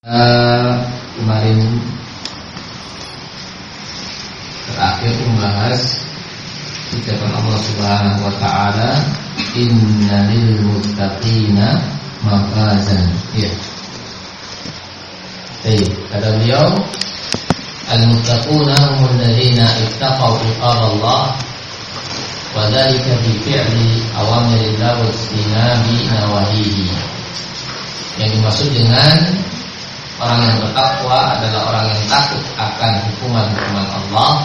Uh, kemarin terakhir membahas ucapan Allah Subhanahu wa taala innalil muttaqina mafazan. Ya Baik, kata beliau Al-muttaquna humul ladzina ittaqaw iqab Allah wa dzalika bi fi'li awamirillah wa istinabi nawahihi. Yang dimaksud dengan Orang yang bertakwa adalah orang yang takut akan hukuman-hukuman Allah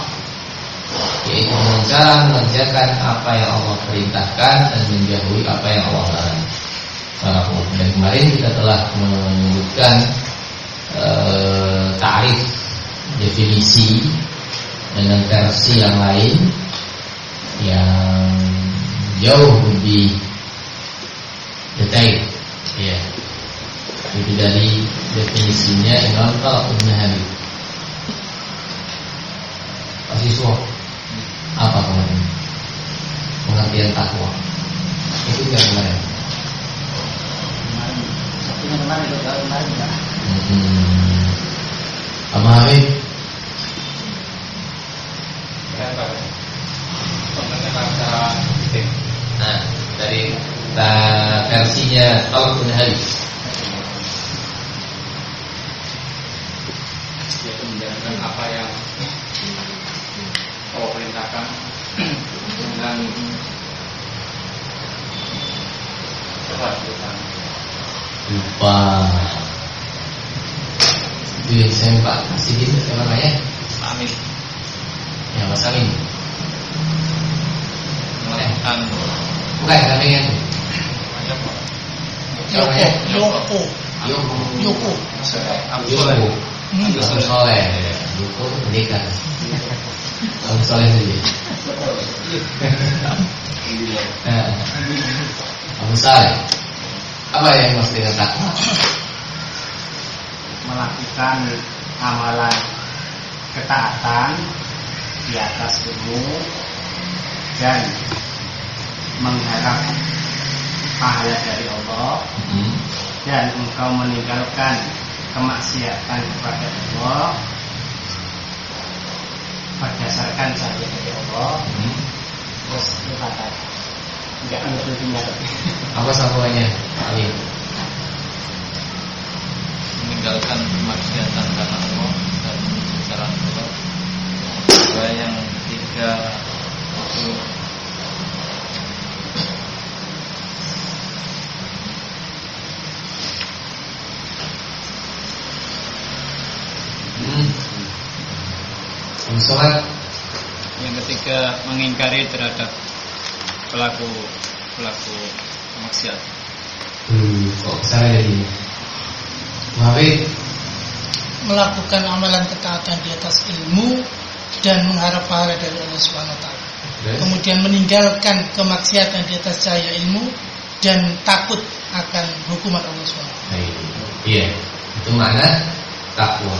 Yaitu dengan cara mengerjakan apa yang Allah perintahkan Dan menjauhi apa yang Allah larang. Dan kemarin kita telah menyebutkan eh, Tarif Definisi Dengan versi yang lain Yang jauh lebih detail. Ya itu dari definisinya Imam Talabun Nahabi Mahasiswa Apa kemarin? Pengertian takwa Itu yang kemarin Kemarin kemarin itu kemarin enggak hmm. Apa Habib? Nah, dari uh, versinya Talabun Nahabi yaitu menjalankan apa yang Allah perintahkan dengan kekhawatiran. Lupa Itu yang saya Pak kasih gitu Siapa namanya? Amin. Ya Mas Amin Melakukan Bukan namanya itu Yoko Yoko Yoko Yoko Abu Yoko Soleh. Hmm. Abu Soleh Yoko pendekar Abu Soleh saja Nah, Abu Soleh Maksud dengan takwa? melakukan amalan ketaatan di atas ilmu dan mengharap pahala dari Allah Hmm. dan engkau meninggalkan kemaksiatan kepada Allah berdasarkan cahaya dari Allah Hmm. terus itu kata enggak ngertinya Apa sambungannya? Amin meninggalkan kemaksiatan karena Allah dan menuju jalan Allah. Dua yang ketiga itu Hmm. Soleh yang ketiga mengingkari terhadap pelaku pelaku maksiat. Hmm, kok ke sana jadi Habib melakukan amalan ketaatan di atas ilmu dan mengharap pahala dari Allah Subhanahu taala. Kemudian meninggalkan kemaksiatan di atas cahaya ilmu dan takut akan hukuman Allah Subhanahu taala. Nah, itu. Iya, itu makna takwa.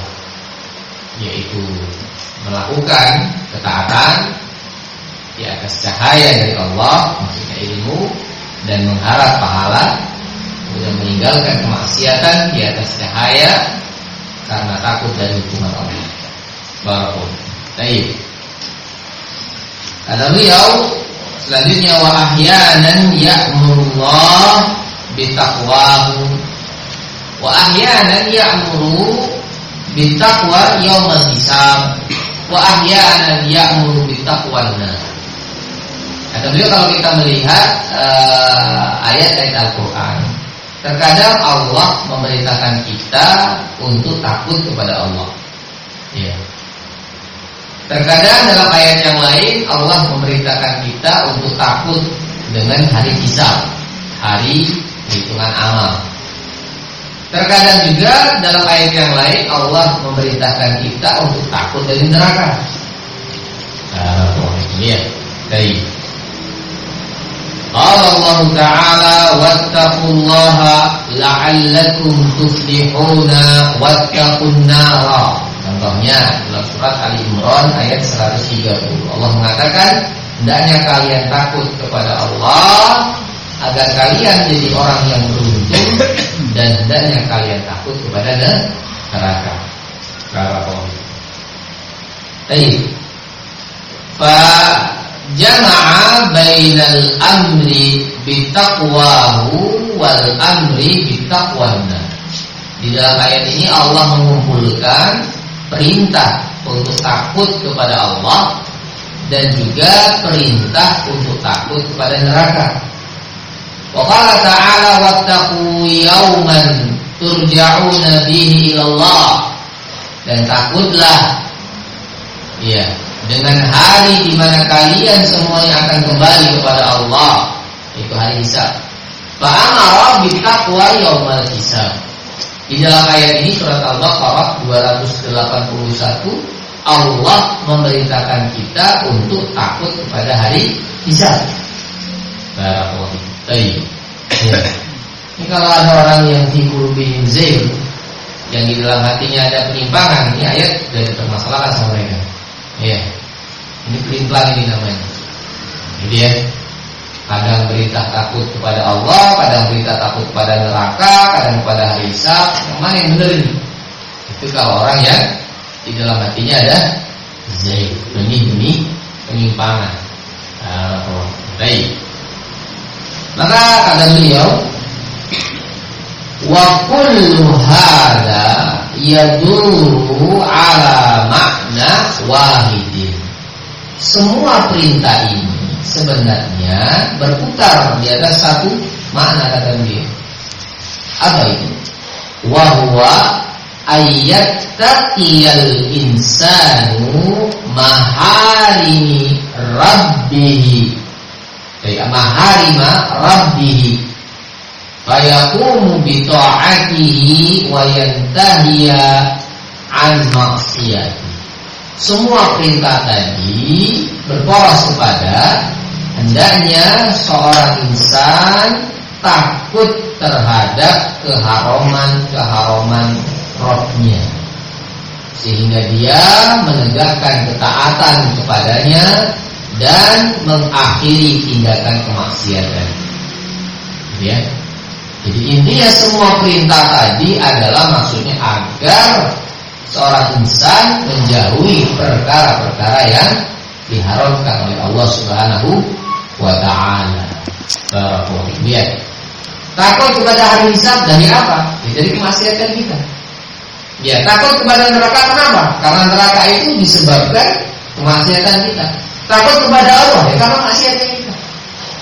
Yaitu melakukan ketaatan di atas cahaya dari Allah, maksudnya ilmu dan mengharap pahala, kemudian meninggalkan kemaksiatan di atas cahaya karena takut dari hukuman Allah. Barakallahu. Baik. Kata beliau selanjutnya wa ahyanan ya'murullah bitaqwahu wa ahyanan ya'muru bitaqwa yaumal hisab wa ahyanan ya'muru bitaqwan nas. Kata beliau kalau kita melihat eh, ayat-ayat Al-Qur'an, terkadang Allah memerintahkan kita untuk takut kepada Allah. Ya. Terkadang dalam ayat yang lain Allah memerintahkan kita untuk takut dengan hari hisab, hari hitungan amal. Terkadang juga dalam ayat yang lain Allah memerintahkan kita untuk takut dari neraka. Nah, ini ya. Baik. Qala Allah Ta'ala wattaqullaha la'allakum tuflihuna wattaqun nara. Contohnya dalam surat Ali Imran ayat 130. Allah mengatakan, hendaknya kalian takut kepada Allah agar kalian jadi orang yang beruntung dan hendaknya kalian takut kepada neraka. Barakallahu. Baik. Fa jama'a bainal amri bitaqwahu wal amri bitaqwanna. Di dalam ayat ini Allah mengumpulkan perintah untuk takut kepada Allah dan juga perintah untuk takut kepada neraka. Wa qala ta'ala wattaqu yawman turja'una bihi ilallah dan takutlah ya dengan hari di mana kalian semuanya akan kembali kepada Allah itu hari hisab. Fa amara bittaqwa yaumal hisab. Di dalam ayat ini surat Al-Baqarah 281 Allah memerintahkan kita untuk takut kepada hari hisab. Barakallahu Baik. Ya. Ini kalau ada orang yang fi qulubihim zail yang di dalam hatinya ada penyimpangan, ini ayat dari permasalahan sama mereka. Ya. Ini pelin ini namanya. Jadi ya. Kadang berita takut kepada Allah, kadang berita takut kepada neraka, kadang kepada hari hisab. Yang mana yang benar ini? Itu kalau orang yang di dalam hatinya ada zaid, benih-benih penyimpangan. Uh, baik. Maka kata beliau, wa kullu yaduru ala makna wahidin. Semua perintah ini sebenarnya berputar di atas satu makna kata beliau. Apa itu? Wahwa ayat taqiyal insanu maharimi rabbihi kayak maharima rabbihi fayaqumu bi ta'atihi wa yantahiya an maksiyati semua perintah tadi berporos kepada hendaknya seorang insan takut terhadap keharuman-keharuman rohnya sehingga dia menegakkan ketaatan kepadanya dan mengakhiri tindakan kemaksiatan. Ya. Jadi intinya semua perintah tadi adalah maksudnya agar seorang insan menjauhi perkara-perkara yang diharamkan oleh Allah Subhanahu wa taala. Barakallahu. Takut kepada hari hisab dari apa? Ya, dari kemaksiatan kita. Ya, takut kepada neraka kenapa? Karena neraka itu disebabkan kemaksiatan kita. Takut kepada Allah ya karena maksiatnya kita.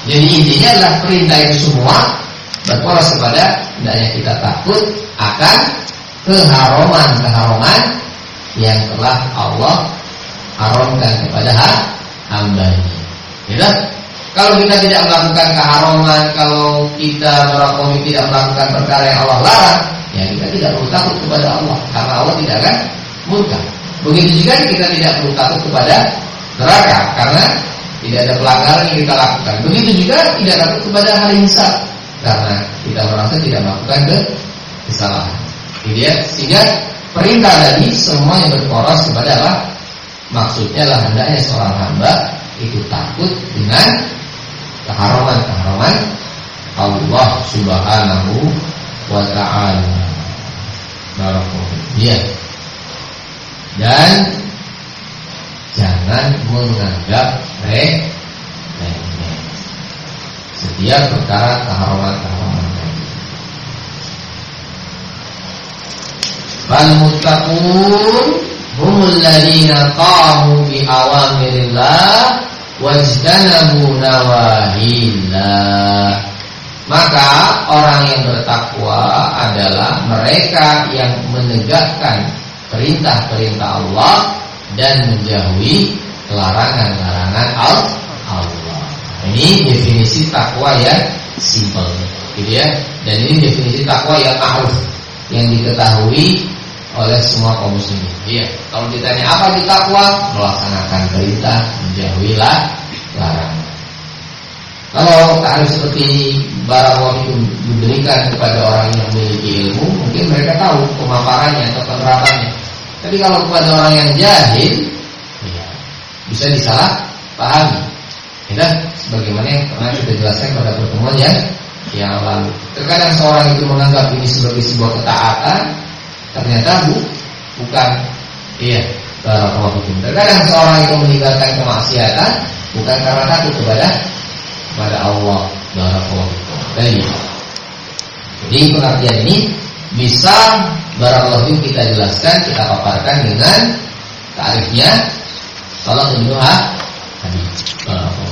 Jadi intinya adalah perintah itu semua berporos kepada hendaknya kita takut akan keharuman-keharuman yang telah Allah haramkan kepada hambanya. Ya Kalau kita tidak melakukan keharuman, kalau kita melakukan tidak melakukan perkara yang Allah larang, ya kita tidak perlu takut kepada Allah karena Allah tidak akan murka. Begitu juga kita tidak perlu takut kepada neraka karena tidak ada pelanggaran yang kita lakukan. Begitu juga tidak takut kepada hari hisab karena kita merasa tidak melakukan ke kesalahan. Jadi ya, sehingga perintah tadi semua yang berporos kepada apa? Maksudnya lah hendaknya seorang hamba itu takut dengan keharuman-keharuman Allah Subhanahu wa taala. Barakallahu. Ya. Dan jangan menganggap remeh setiap perkara keharuman-keharuman Fal muttaqun humul ladina qamu bi awamirillah wajtanabu nawahillah maka orang yang bertakwa adalah mereka yang menegakkan perintah-perintah Allah dan menjauhi larangan-larangan Allah. Ini definisi takwa yang simpel, gitu ya. Dan ini definisi takwa yang ma'ruf yang diketahui oleh semua kaum muslimin. Iya, kalau ditanya apa itu takwa, melaksanakan perintah, menjauhi larangan. Kalau harus seperti barang itu diberikan kepada orang yang memiliki ilmu, mungkin mereka tahu pemaparannya atau penerapannya. Tapi kalau kepada orang yang jahil, ya, bisa disalah pahami. Ya, sebagaimana yang pernah kita jelaskan pada pertemuan yang yang lalu. Terkadang seorang itu menganggap ini sebagai sebuah ketaatan, ternyata bu, bukan. Iya, barakallahu fikum. Terkadang seorang itu meninggalkan kemaksiatan bukan karena takut kepada kepada Allah. Barakallahu. Jadi pengertian ini bisa barakallahu kita jelaskan, kita paparkan dengan tarifnya salat hadis. Barakallahu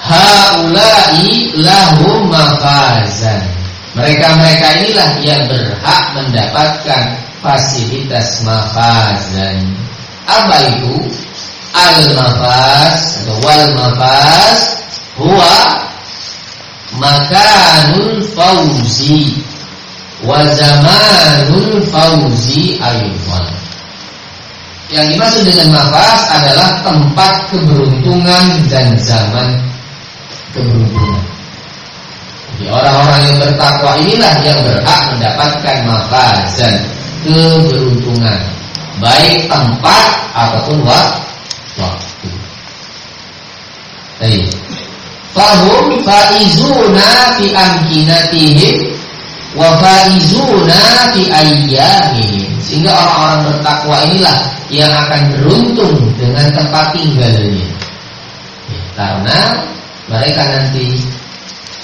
Haulai lahum mafazan. Mereka-mereka inilah yang berhak mendapatkan fasilitas mafazan. Apa itu? Al-mafaz atau wal mafaz huwa makanul fauzi wa zamanul fauzi ayuhan. Yang dimaksud dengan mafaz adalah tempat keberuntungan dan zaman keberuntungan. Jadi orang-orang yang bertakwa inilah yang berhak mendapatkan mafazan keberuntungan, baik tempat ataupun waktu. Baik. Fahum faizuna fi amkinatihim wa faizuna fi ayyamihim. Sehingga orang-orang bertakwa inilah yang akan beruntung dengan tempat tinggalnya. Karena mereka nanti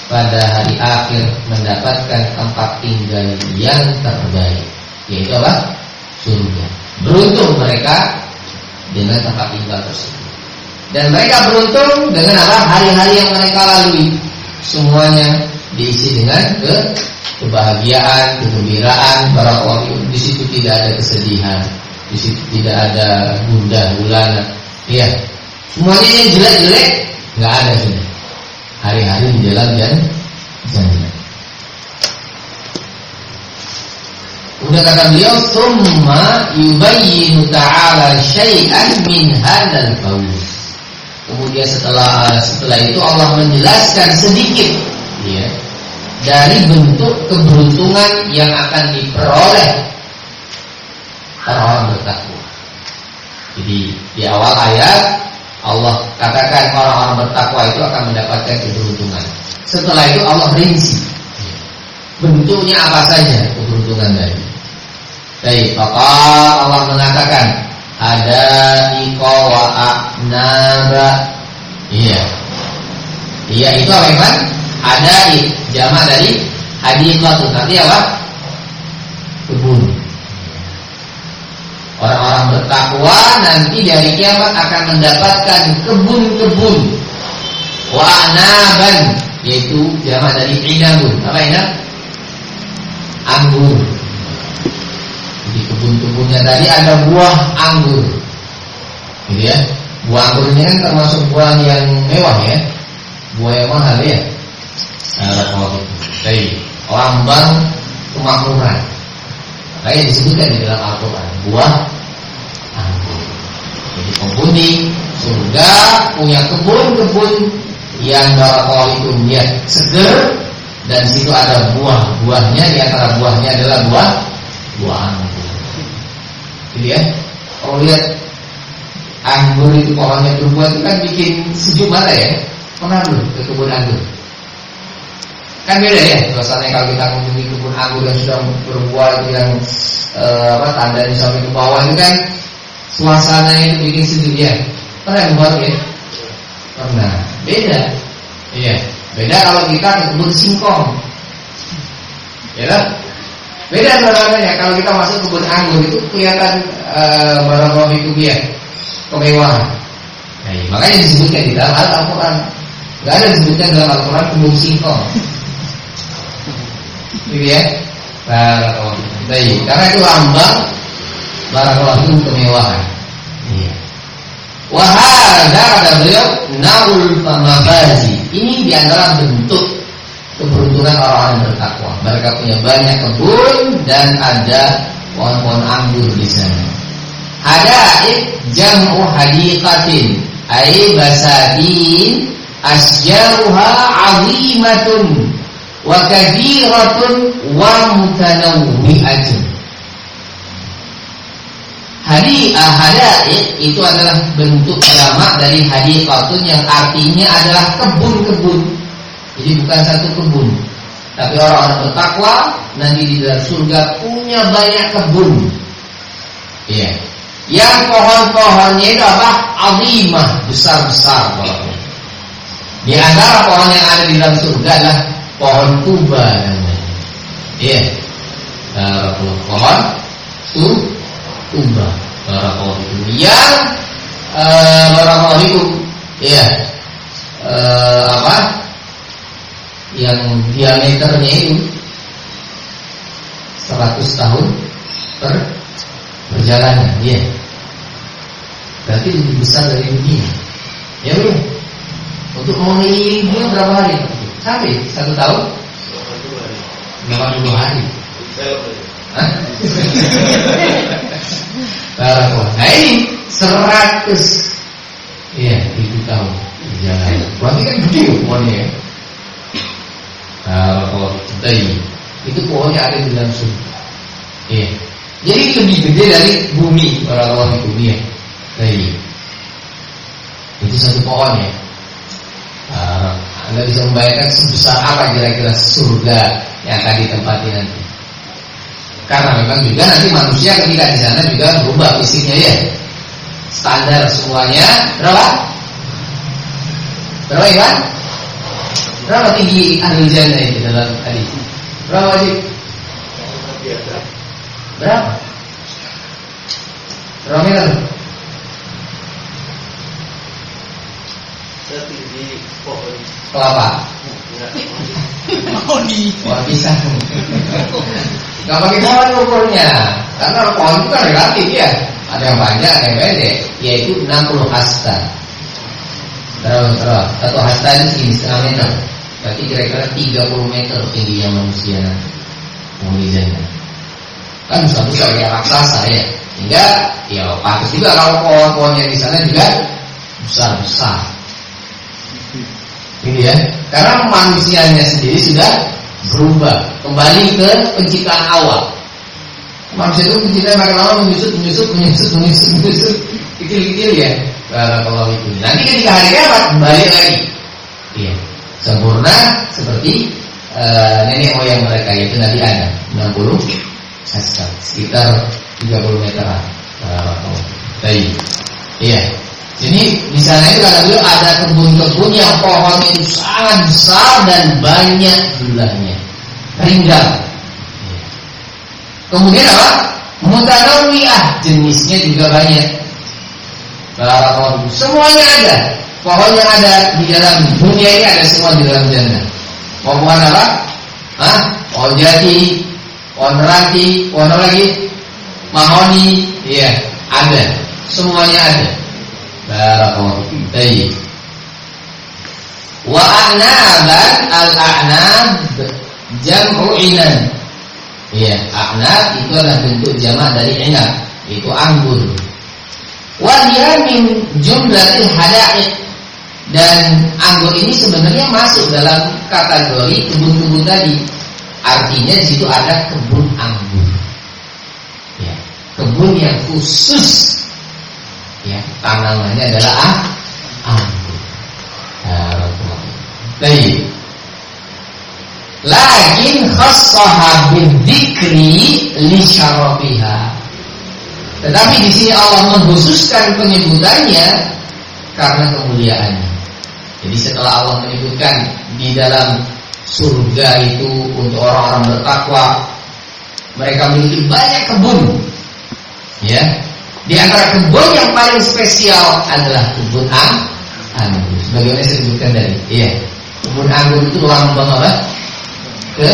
pada hari akhir mendapatkan tempat tinggal yang terbaik yaitu apa? surga beruntung mereka dengan tempat tinggal tersebut dan mereka beruntung dengan apa? hari-hari yang mereka lalui semuanya diisi dengan ke kebahagiaan, kegembiraan para di situ tidak ada kesedihan tidak ada gundah gulana ya semuanya yang jelek-jelek nggak ada sudah hari-hari di dalam jannah. Udah kata beliau, "Tsumma yubayyinu ta'ala syai'an min hadzal qaul." Kemudian setelah setelah itu Allah menjelaskan sedikit ya, dari bentuk keberuntungan yang akan diperoleh orang bertakwa. Jadi di awal ayat Allah katakan orang-orang bertakwa itu akan mendapatkan keberuntungan. Setelah itu Allah rinci bentuknya apa saja keberuntungan tadi. Baik, maka Allah mengatakan ada iko wa aknaba. Iya. Iya itu apa Iman? Ada jama dari hadiqah Nanti apa? Kebun. Orang-orang bertakwa nanti dari kiamat akan mendapatkan kebun-kebun wa'naban yaitu jamak dari inabun. Apa inab? Anggur. Di kebun-kebunnya tadi ada buah anggur. Gitu ya. Buah anggurnya kan termasuk buah yang mewah ya. Buah yang mahal ya. Nah, Baik. Lambang kemakmuran. Makanya disebutkan di dalam Al-Quran Buah anggur. Jadi penghuni surga punya kebun-kebun Yang itu dia seger Dan situ ada buah-buahnya Di antara buahnya adalah buah Buah anggur. Jadi ya? Kalau lihat anggur itu pohonnya berbuah itu kan bikin sejuk mata ya? Pernah dulu ke kebun anggur Kan beda ya suasananya kalau kita mengunjungi kebun anggur yang sudah berbuah itu yang eh, apa tandanya sampai ke bawah itu kan suasananya itu bikin sejuk ya. Pernah buat ya? Pernah. Beda. Iya. Beda kalau kita ke kebun singkong. Ya kan? Beda suasananya kalau kita masuk kebun anggur itu kelihatan uh, barang itu dia kemewahan. Nah, iya. makanya disebutkan di dalam Al-Quran. Gak ada disebutkan dalam Al-Quran kebun singkong. Gitu ya. Barakallahu karena itu lambang barakallahu itu kemewahan. Iya. Wahada kata beliau naul pamabazi. Ini di antara bentuk keberuntungan orang-orang bertakwa. Mereka punya banyak kebun dan ada pohon-pohon anggur di sana. Ada jamu hadiqatin ay basadin asjaruha azimatun wa kathiratun wa mutanawwi'atun. Hadiah hadaih itu adalah bentuk jamak dari hadiqatun yang artinya adalah kebun-kebun. Jadi bukan satu kebun. Tapi orang-orang bertakwa nanti di dalam surga punya banyak kebun. Iya. Yang pohon-pohonnya itu apa? Azimah, besar-besar pohonnya. Di antara pohon yang ada di dalam surga adalah pohon tuba namanya. Iya. Nah, pohon tu tuba. Barakallahu Yang uh, barakallahu Iya. Uh, apa? Yang diameternya itu 100 tahun per perjalanan, iya. Berarti lebih besar dari dunia. Ya belum? Untuk mengelilingi dunia berapa hari? Sampai satu tahun? 80 hari. Barakallah. Nah ini seratus Iya, ribu tahun jalan. Berarti kan gede pohonnya ya. Barakallah. Tadi itu pohonnya ada di dalam surga. Iya. Jadi lebih gede dari bumi Barakallah itu dia. Tadi itu satu pohon ya. Uh, anda bisa membayangkan sebesar apa kira-kira surga yang akan ditempati nanti. Karena memang juga nanti manusia ketika di sana juga berubah fisiknya ya. Standar semuanya berapa? Berapa ya? Berapa tinggi ahli jannah itu dalam hadis? Berapa sih? Berapa? Berapa meter? Setinggi pohon Kelapa. Oh nih. Wah bisa. Gak pakai pohon ukurnya, karena pohon itu kan relatif ya. Ada yang panjang, ada yang pendek, yaitu 60 hasta. Berapa berapa? Satu hasta itu segini setengah meter. Berarti kira-kira 30 meter tingginya manusia. Penghujanya. Kan besar ya raksasa ya. Hingga ya pantas juga kalau pohon-pohonnya di sana juga besar-besar. Ini ya. Karena manusianya sendiri sudah berubah kembali ke penciptaan awal. Manusia itu penciptaan makin lama menyusut, menyusut, menyusut, menyusut, menyusut, kecil-kecil ya. Kalau itu. Nanti ketika hari kiamat kembali lagi. Iya. Sempurna seperti uh, nenek moyang mereka yaitu Nabi Adam 60 hasta sekitar 30 meteran. Baik. Iya. Jadi di sana itu kata beliau ada kebun-kebun yang pohon itu sangat besar dan banyak bulannya, rindang. Kemudian apa? Mutanawiyah jenisnya juga banyak. Barakallahu Semuanya ada. Pohon yang ada di dalam dunia ini ada semua di dalam jannah. Pohon apa? Hah? Pohon jati, pohon meranti, pohon lagi? Mahoni, iya, ada. Semuanya ada. Barakallahu fiik. Wa a'naban al-a'nab jam'u inan. Iya, a'nab itu adalah bentuk jamak dari inab, itu anggur. Wa hiya min jumlatil hada'iq dan anggur ini sebenarnya masuk dalam kategori kebun-kebun tadi. Artinya di situ ada kebun anggur. Ya, kebun yang khusus ya tanamannya adalah ah, anggur. Baik. Lakin khassaha bidzikri li syarabiha. Tetapi di sini Allah mengkhususkan penyebutannya karena kemuliaannya. Jadi setelah Allah menyebutkan di dalam surga itu untuk orang-orang bertakwa, mereka memiliki banyak kebun. Ya, di antara kebun yang paling spesial adalah kebun ang anggur. Sebagaimana saya sebutkan tadi. Iya. Kebun anggur itu lambang apa? Ke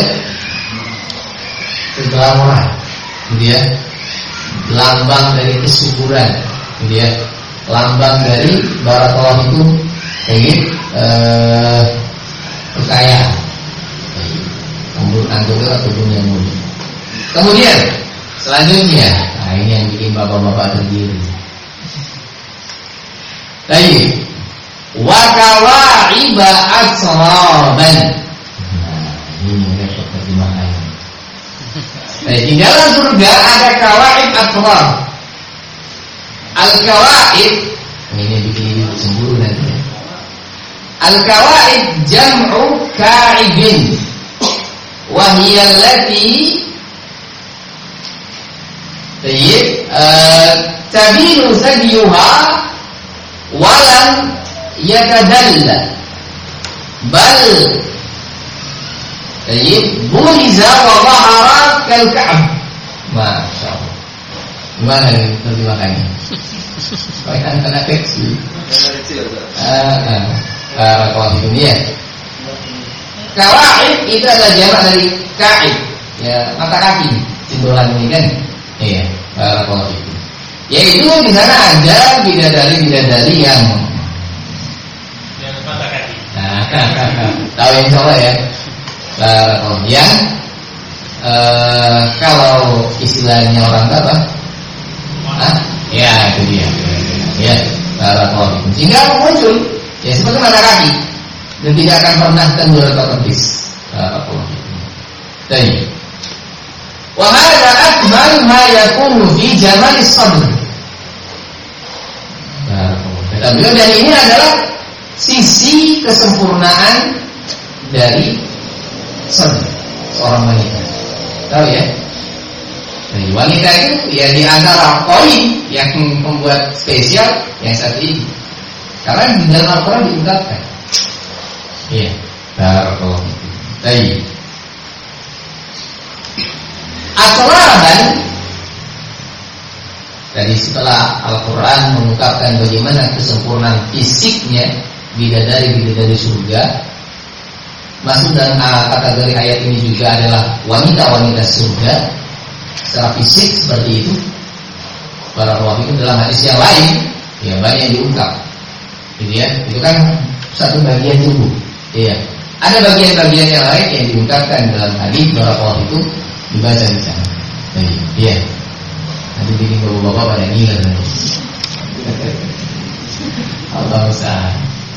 keglamoran. Gitu ya. Lambang dari kesuburan. Gitu ya. Lambang dari barakallah itu ingin eh, kekayaan. Kebun anggur itu kebun yang mulia. Kemudian selanjutnya Nah ini yang bikin bapak-bapak terdiri. Baik. Wakawa'iba asraban. Nah, ini repot terjemahan. Baik, di dalam surga ada kawaib asrab. Al kawaib ini bikin cemburu nanti. Al-kawaid jam'u ka'ibin wa Tabinu sadiyuha Walam Yatadalla. Bal Tayyib Buliza wa zahara kal ka'ab Masya Allah. Gimana nih terjemahannya? Teksi? Ah, ah, kalau di dunia. Kawaid itu adalah jamak dari kaid Ya, mata kaki. Simbolan ini kan Iya, barakallahu fikum. Yaitu di sana ada bidadari-bidadari yang Yang mata kaki. Nah, tahu insya Allah ya. Barakallahu yang eh, kalau istilahnya orang apa? Hah? Ya, itu dia. Ya, barakallahu fikum. Sehingga muncul ya seperti mata kaki dan tidak akan pernah tenggelam atau tepis. Barakallahu fikum. Baik. Ma yakunu fi jamal sabr. Kata beliau dan ini adalah sisi kesempurnaan dari sabr seorang wanita. Tahu ya? Dari wanita itu ya di antara poin yang membuat spesial yang satu ini. Karena di dalam Al-Quran diungkapkan. Iya. Barakallahu Baik. Atraban Tadi setelah Al-Quran mengungkapkan bagaimana kesempurnaan fisiknya bidadari-bidadari surga Masuk dalam kategori ayat ini juga adalah wanita-wanita surga. Secara fisik seperti itu. Para itu dalam hadis yang lain Ya banyak diungkap. Gitu ya. Itu kan satu bagian tubuh. Iya. Ada bagian-bagian yang lain yang diungkapkan dalam hadis ulama itu dibaca di sana. Baik, iya. Nanti bikin bapak-bapak pada ngiler nanti. Allah usaha.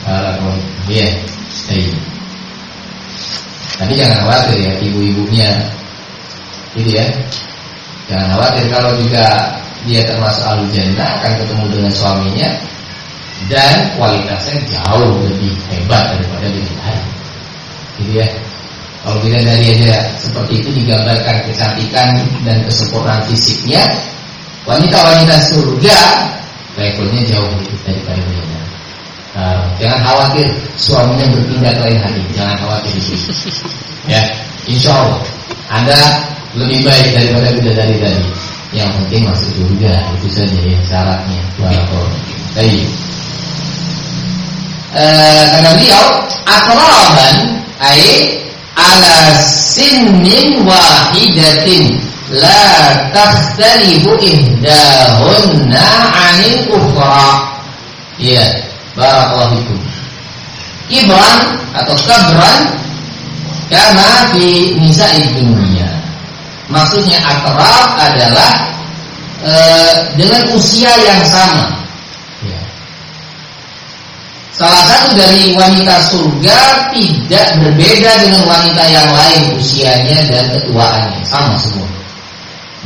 Kalau iya, baik. Tapi jangan khawatir ya ibu-ibunya, gitu ya. Jangan khawatir kalau juga dia termasuk ahlu jannah akan ketemu dengan suaminya dan kualitasnya jauh lebih hebat daripada bidadari. Gitu ya. Kalau bidadari aja seperti itu digambarkan kecantikan dan kesempurnaan fisiknya, wanita-wanita surga levelnya jauh lebih daripada bidadari. Nah, jangan khawatir suaminya berpindah ke lain hati, jangan khawatir itu. Ya, insya Allah Anda lebih baik daripada bidadari tadi. Yang penting masuk surga itu saja ya syaratnya. Barakallahu. Baik. Eh, kata beliau, akraban ai ala sinnin wahidatin la takhtalifu ihdahunna 'anil ukhra. Iya, barakallahu fikum. Ibran atau kabran karena di nisa'i dunia. Maksudnya akrab adalah e, dengan usia yang sama. Ya. Salah satu dari wanita surga tidak berbeda dengan wanita yang lain usianya dan ketuaannya sama semua.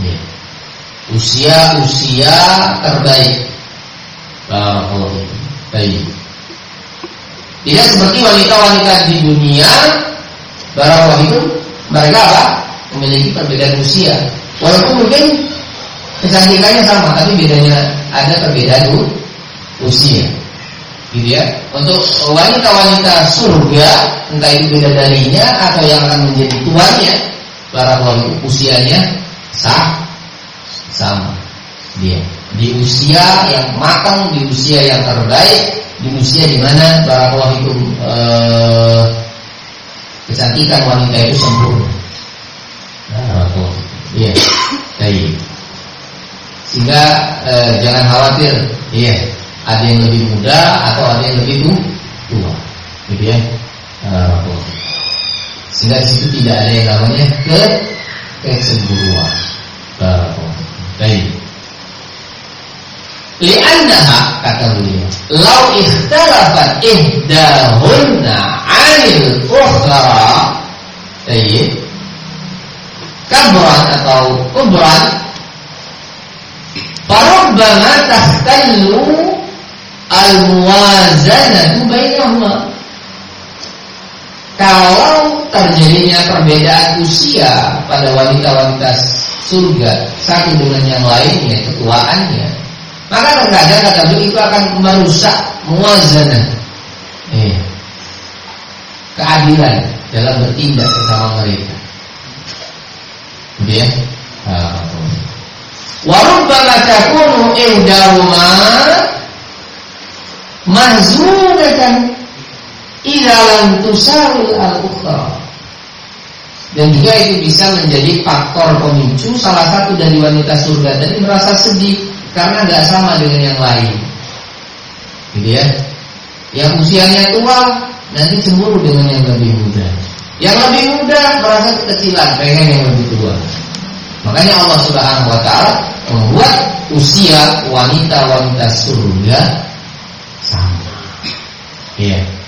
Ya. Usia usia terbaik. Barakallahu Baik. Tidak seperti wanita-wanita di dunia Barakallahu itu mereka apa? Memiliki perbedaan usia. Walaupun mungkin kecantikannya sama, tapi bedanya ada perbedaan usia gitu ya untuk wanita-wanita surga entah itu beda darinya atau yang akan menjadi tuannya wanita usianya sah sama. Dia. Di usia yang matang di usia yang terbaik di usia di mana para itu eh, kecantikan wanita itu sempurna. Nah, iya. Baik. Sehingga eh, jangan khawatir. Iya. Ada yang lebih muda atau ada yang lebih tua, gitu ya. Uh, sehingga di situ tidak ada yang namanya ke kecemburuan. Baik. Liannaha kata beliau, lau ikhtalafat ihdahunna 'anil ukhra, baik. Kabran atau kubran Farubbama tahtallu al-muwazanatu bainahuma kalau terjadinya perbedaan usia pada wanita-wanita surga satu dengan yang lainnya ketuaannya maka terkadang kata beliau itu akan merusak muazanah eh, keadilan dalam bertindak sesama mereka. Kemudian warubbama takunu ihdahuma mahzunatan idza lam tusawil al-ukhra dan juga itu bisa menjadi faktor pemicu salah satu dari wanita surga tadi merasa sedih karena nggak sama dengan yang lain. Gitu ya. Yang usianya tua nanti cemburu dengan yang lebih muda. Yang lebih muda merasa kekecilan pengen yang lebih tua. Makanya Allah Subhanahu wa taala membuat usia wanita-wanita surga sama. Iya.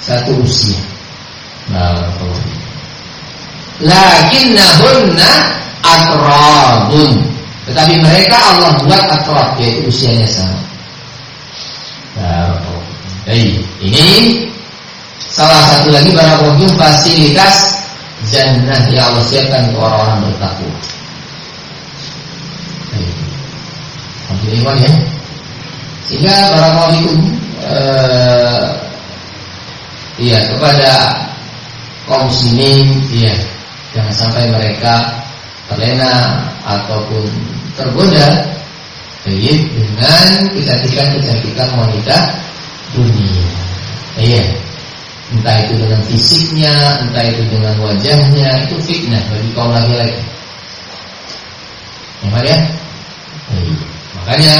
Satu usia. Barakallahu lakinnahunna atrabun tetapi mereka Allah buat atrab yaitu usianya sama Baik, ini salah satu lagi barakallahu fasilitas jannah yang Allah siapkan untuk orang-orang bertakwa. Alhamdulillah ya. Sehingga barakallahu eh, iya kepada kaum muslimin iya Jangan sampai mereka terlena ataupun tergoda dengan kecantikan-kecantikan wanita dunia. Iya. Entah itu dengan fisiknya, entah itu dengan wajahnya, itu fitnah bagi kaum laki-laki. Ya, ya? Iya. Makanya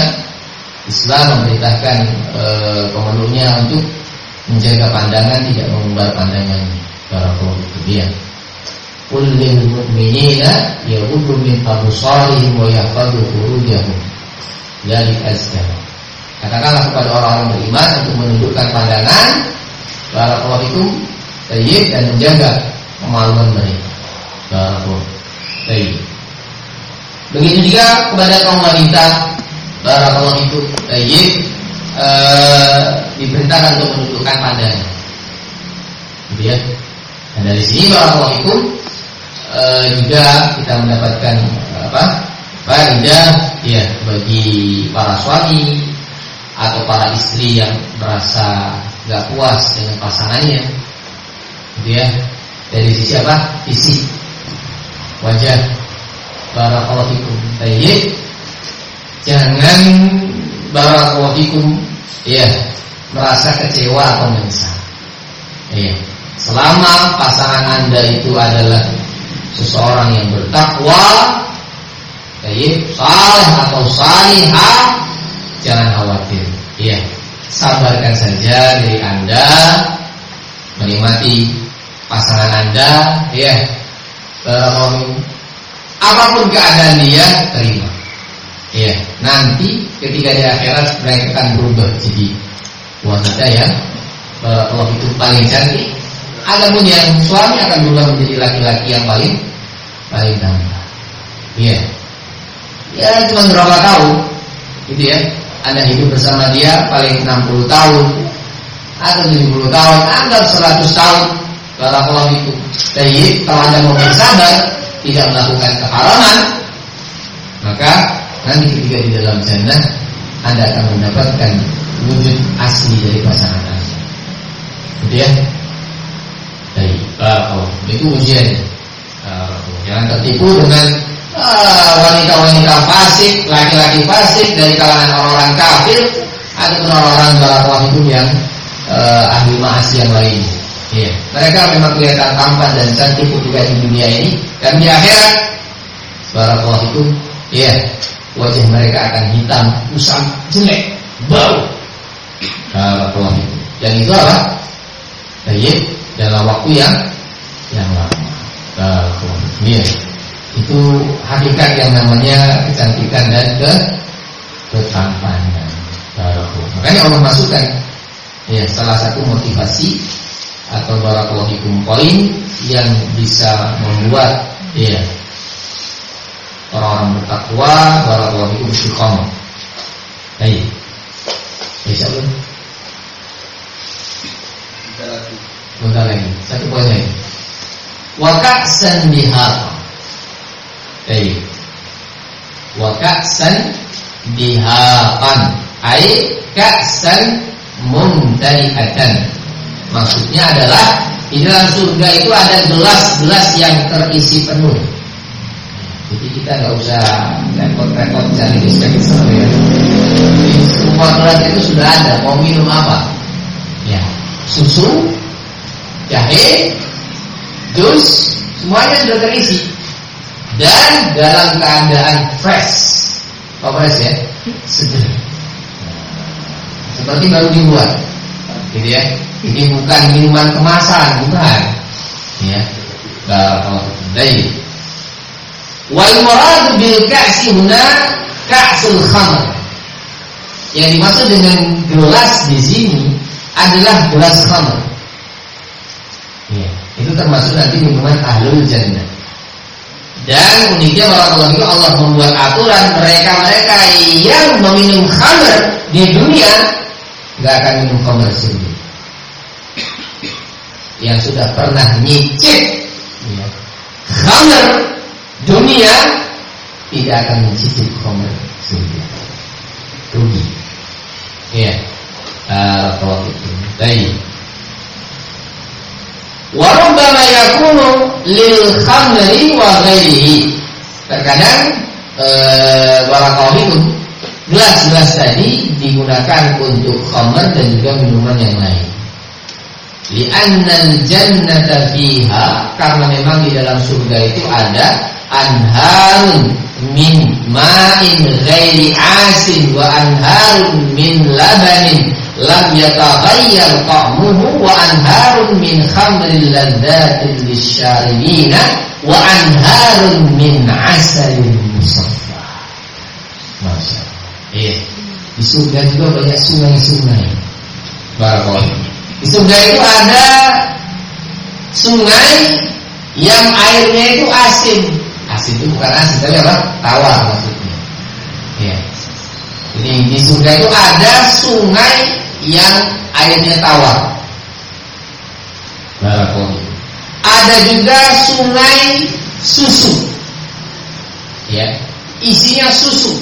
Islam memerintahkan e, pemeluknya untuk menjaga pandangan, tidak mengumbar pandangannya. Para itu dia. Qul lil mu'minina yaghuddu min absarihim wa yahfadhu furujahum. Dari azkar. Katakanlah kepada orang-orang beriman untuk menundukkan pandangan Barakallahu itu Tayyib dan menjaga kemaluan mereka Barakallahu Tayyib Begitu juga kepada kaum wanita Barakallahu itu Tayyib ee, Diperintahkan untuk menundukkan pandangan Gitu ya. Dan dari sini Barakallahu itu e, juga kita mendapatkan apa faedah ya bagi para suami atau para istri yang merasa gak puas dengan pasangannya. Gitu ya. Dari sisi apa? Fisik. Wajah barakallahu fikum. Tayyib jangan barakallahu fikum ya merasa kecewa atau menyesal ya selama pasangan anda itu adalah seseorang yang bertakwa, baik, saleh atau salihah, jangan khawatir. Iya, sabarkan saja dari Anda menikmati pasangan Anda, ya. apa pun keadaan dia terima. Iya, nanti ketika di akhirat mereka akan berubah jadi wanita yang Allah itu paling cantik Adapun yang suami akan berubah menjadi laki-laki yang paling paling tampan. Iya. Ya cuma berapa tahun, gitu ya. Anda hidup bersama dia paling 60 tahun atau 70 tahun, anggap 100 tahun. Kalau itu. Jadi kalau Anda mau bersabar, tidak melakukan keharaman, maka nanti ketika di dalam jannah Anda akan mendapatkan wujud asli dari pasangan Anda. Gitu ya. Baik, uh, oh, itu ujian. Uh, jangan tertipu dengan ah, wanita-wanita uh, fasik, laki-laki fasik dari kalangan orang-orang kafir ataupun orang-orang barakallahu itu yang uh, ahli maasi yang lain. Ya, mereka memang kelihatan tampan dan cantik ketika di dunia ini dan di akhirat barakallahu itu ya wajah mereka akan hitam, usang, jelek, bau. Barakallahu itu. Dan itu apa? Baik, dalam waktu yang yang lama. Iya. Itu hakikat yang namanya kecantikan dan ke ketampanan. Makanya Allah masukkan ya salah satu motivasi atau barakallahu poin yang bisa membuat ya orang-orang bertakwa barakallahu fikum istiqamah. Baik. Siapa? Bentar lagi, satu poin lagi. Wa ka'san bihar. Baik. Wa ka'san biharan. Ai ka'san mumtali'atan. Maksudnya adalah di dalam surga itu ada gelas-gelas yang terisi penuh. Jadi kita nggak usah repot-repot cari dispenser ya. Semua gelas itu sudah ada. Mau minum apa? Ya, susu, jahe, jus, semuanya sudah terisi. Dan dalam keadaan fresh. Apa fresh ya? Seger. Seperti baru dibuat. Gitu ya. Ini bukan minuman kemasan, bukan. Ya. Baik. Wal murad bil ka'si huna ka'sul khamr. Yang dimaksud dengan gelas di sini adalah gelas khamr. Ya, itu termasuk nanti minuman ahlul jannah. Dan uniknya itu Allah membuat aturan mereka-mereka yang meminum khamr di dunia nggak akan minum khamr sendiri. Yang sudah pernah nyicip ya, khamr dunia tidak akan mencicip khamr sendiri. Rugi. Ya. Kalau itu. Baik. Warubbama yakunu lil khamri wa ghairihi. Terkadang eh itu gelas-gelas tadi digunakan untuk khamr dan juga minuman yang lain. Li'annal jannata fiha karena memang di dalam surga itu ada anharun min ma'in ghairi asin wa anharun min labanin lam yataghayyar ta'muhu wa anharun min khamril ladzatin lisyaribina wa anharun min asalin musaffa. Masya Iya. Di surga juga banyak sungai-sungai. Barakallahu. Di surga itu ada sungai yang airnya itu asin. Asin itu bukan asin, tapi apa? Tawar maksudnya. Ya. Jadi di surga itu ada sungai yang airnya tawar. Barakallahu. Ada juga sungai susu. Ya, isinya susu.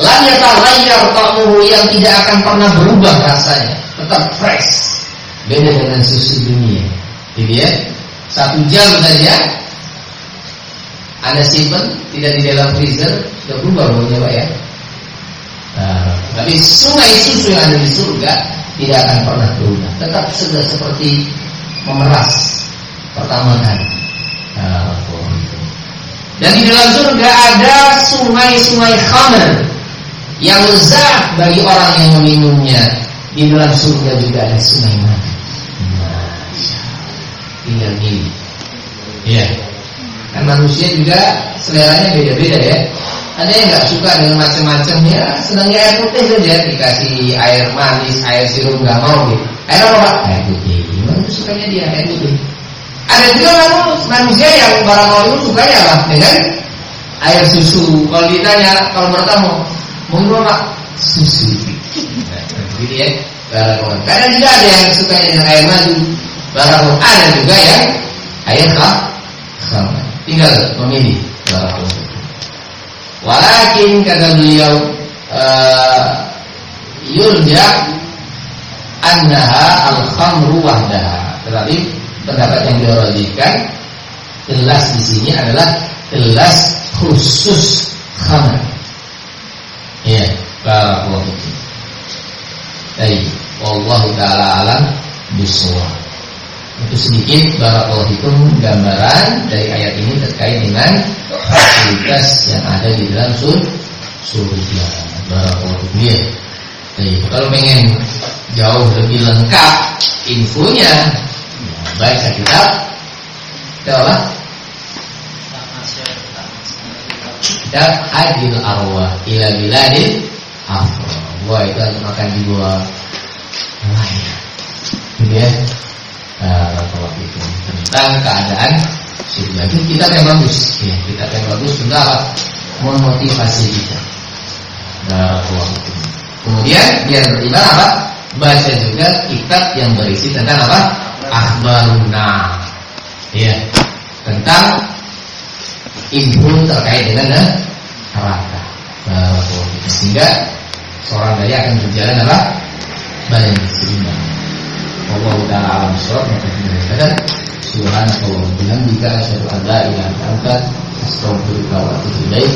Lam yataghayyar ta'muhu yang tidak akan pernah berubah rasanya, tetap fresh. Beda dengan susu dunia. Jadi ya, satu jam saja Anda simpan tidak di dalam freezer sudah berubah baunya Pak ya. Nah, tapi sungai susu yang ada di surga tidak akan pernah berubah, tetap sudah seperti memeras pertama kali. Nah, dan di dalam surga ada sungai-sungai khamr yang lezat bagi orang yang meminumnya. Di dalam surga juga ada sungai madu. Tinggal milih. Ya. Manusia juga seleranya beda-beda ya. Ada yang nggak suka dengan macam-macam ya, senangnya air putih saja dikasih air manis, air sirup nggak mau gitu. Air apa pak? Air putih. Gimana itu sukanya dia air putih? Ada juga kamu manusia yang barang mau itu sukanya apa? Dengan air susu. Kalau ditanya, kalau bertemu, mau apa? Susu. Gitu ya. Barang Kadang juga ada yang suka dengan air madu. Barang ada juga yang air kah? Tinggal memilih barang Walakin kata beliau uh, yurja annaha al-khamru wahdaha. Tetapi pendapat yang diradikan gelas di sini adalah gelas khusus khamr. Ya, barakallahu fiik. Baik, wallahu taala alam bisawab. Itu sedikit barakallahu gambaran dari ayat ini terkait dengan fasilitas yang ada di dalam sur surga. Barakallahu fikum. Jadi kalau pengen jauh lebih lengkap infonya, ya, baca kitab apa? Kitab Hadil Arwah ila biladil afro. Wah itu makan di gua lain. Gitu ya. Tentang keadaan surga. Itu kitab yang bagus, ya, kitab yang bagus untuk apa? Memotivasi kita. Kemudian biar beriman apa? Baca juga kitab yang berisi tentang apa? akhbaruna ya tentang info terkait dengan neraka Barakallahu sehingga seorang daya akan berjalan apa? Badan seimbang. Allah taala alam surat maka kita Subhanakallah bihamdika asyhadu an la ilaha illa anta astaghfiruka wa atubu ilaik.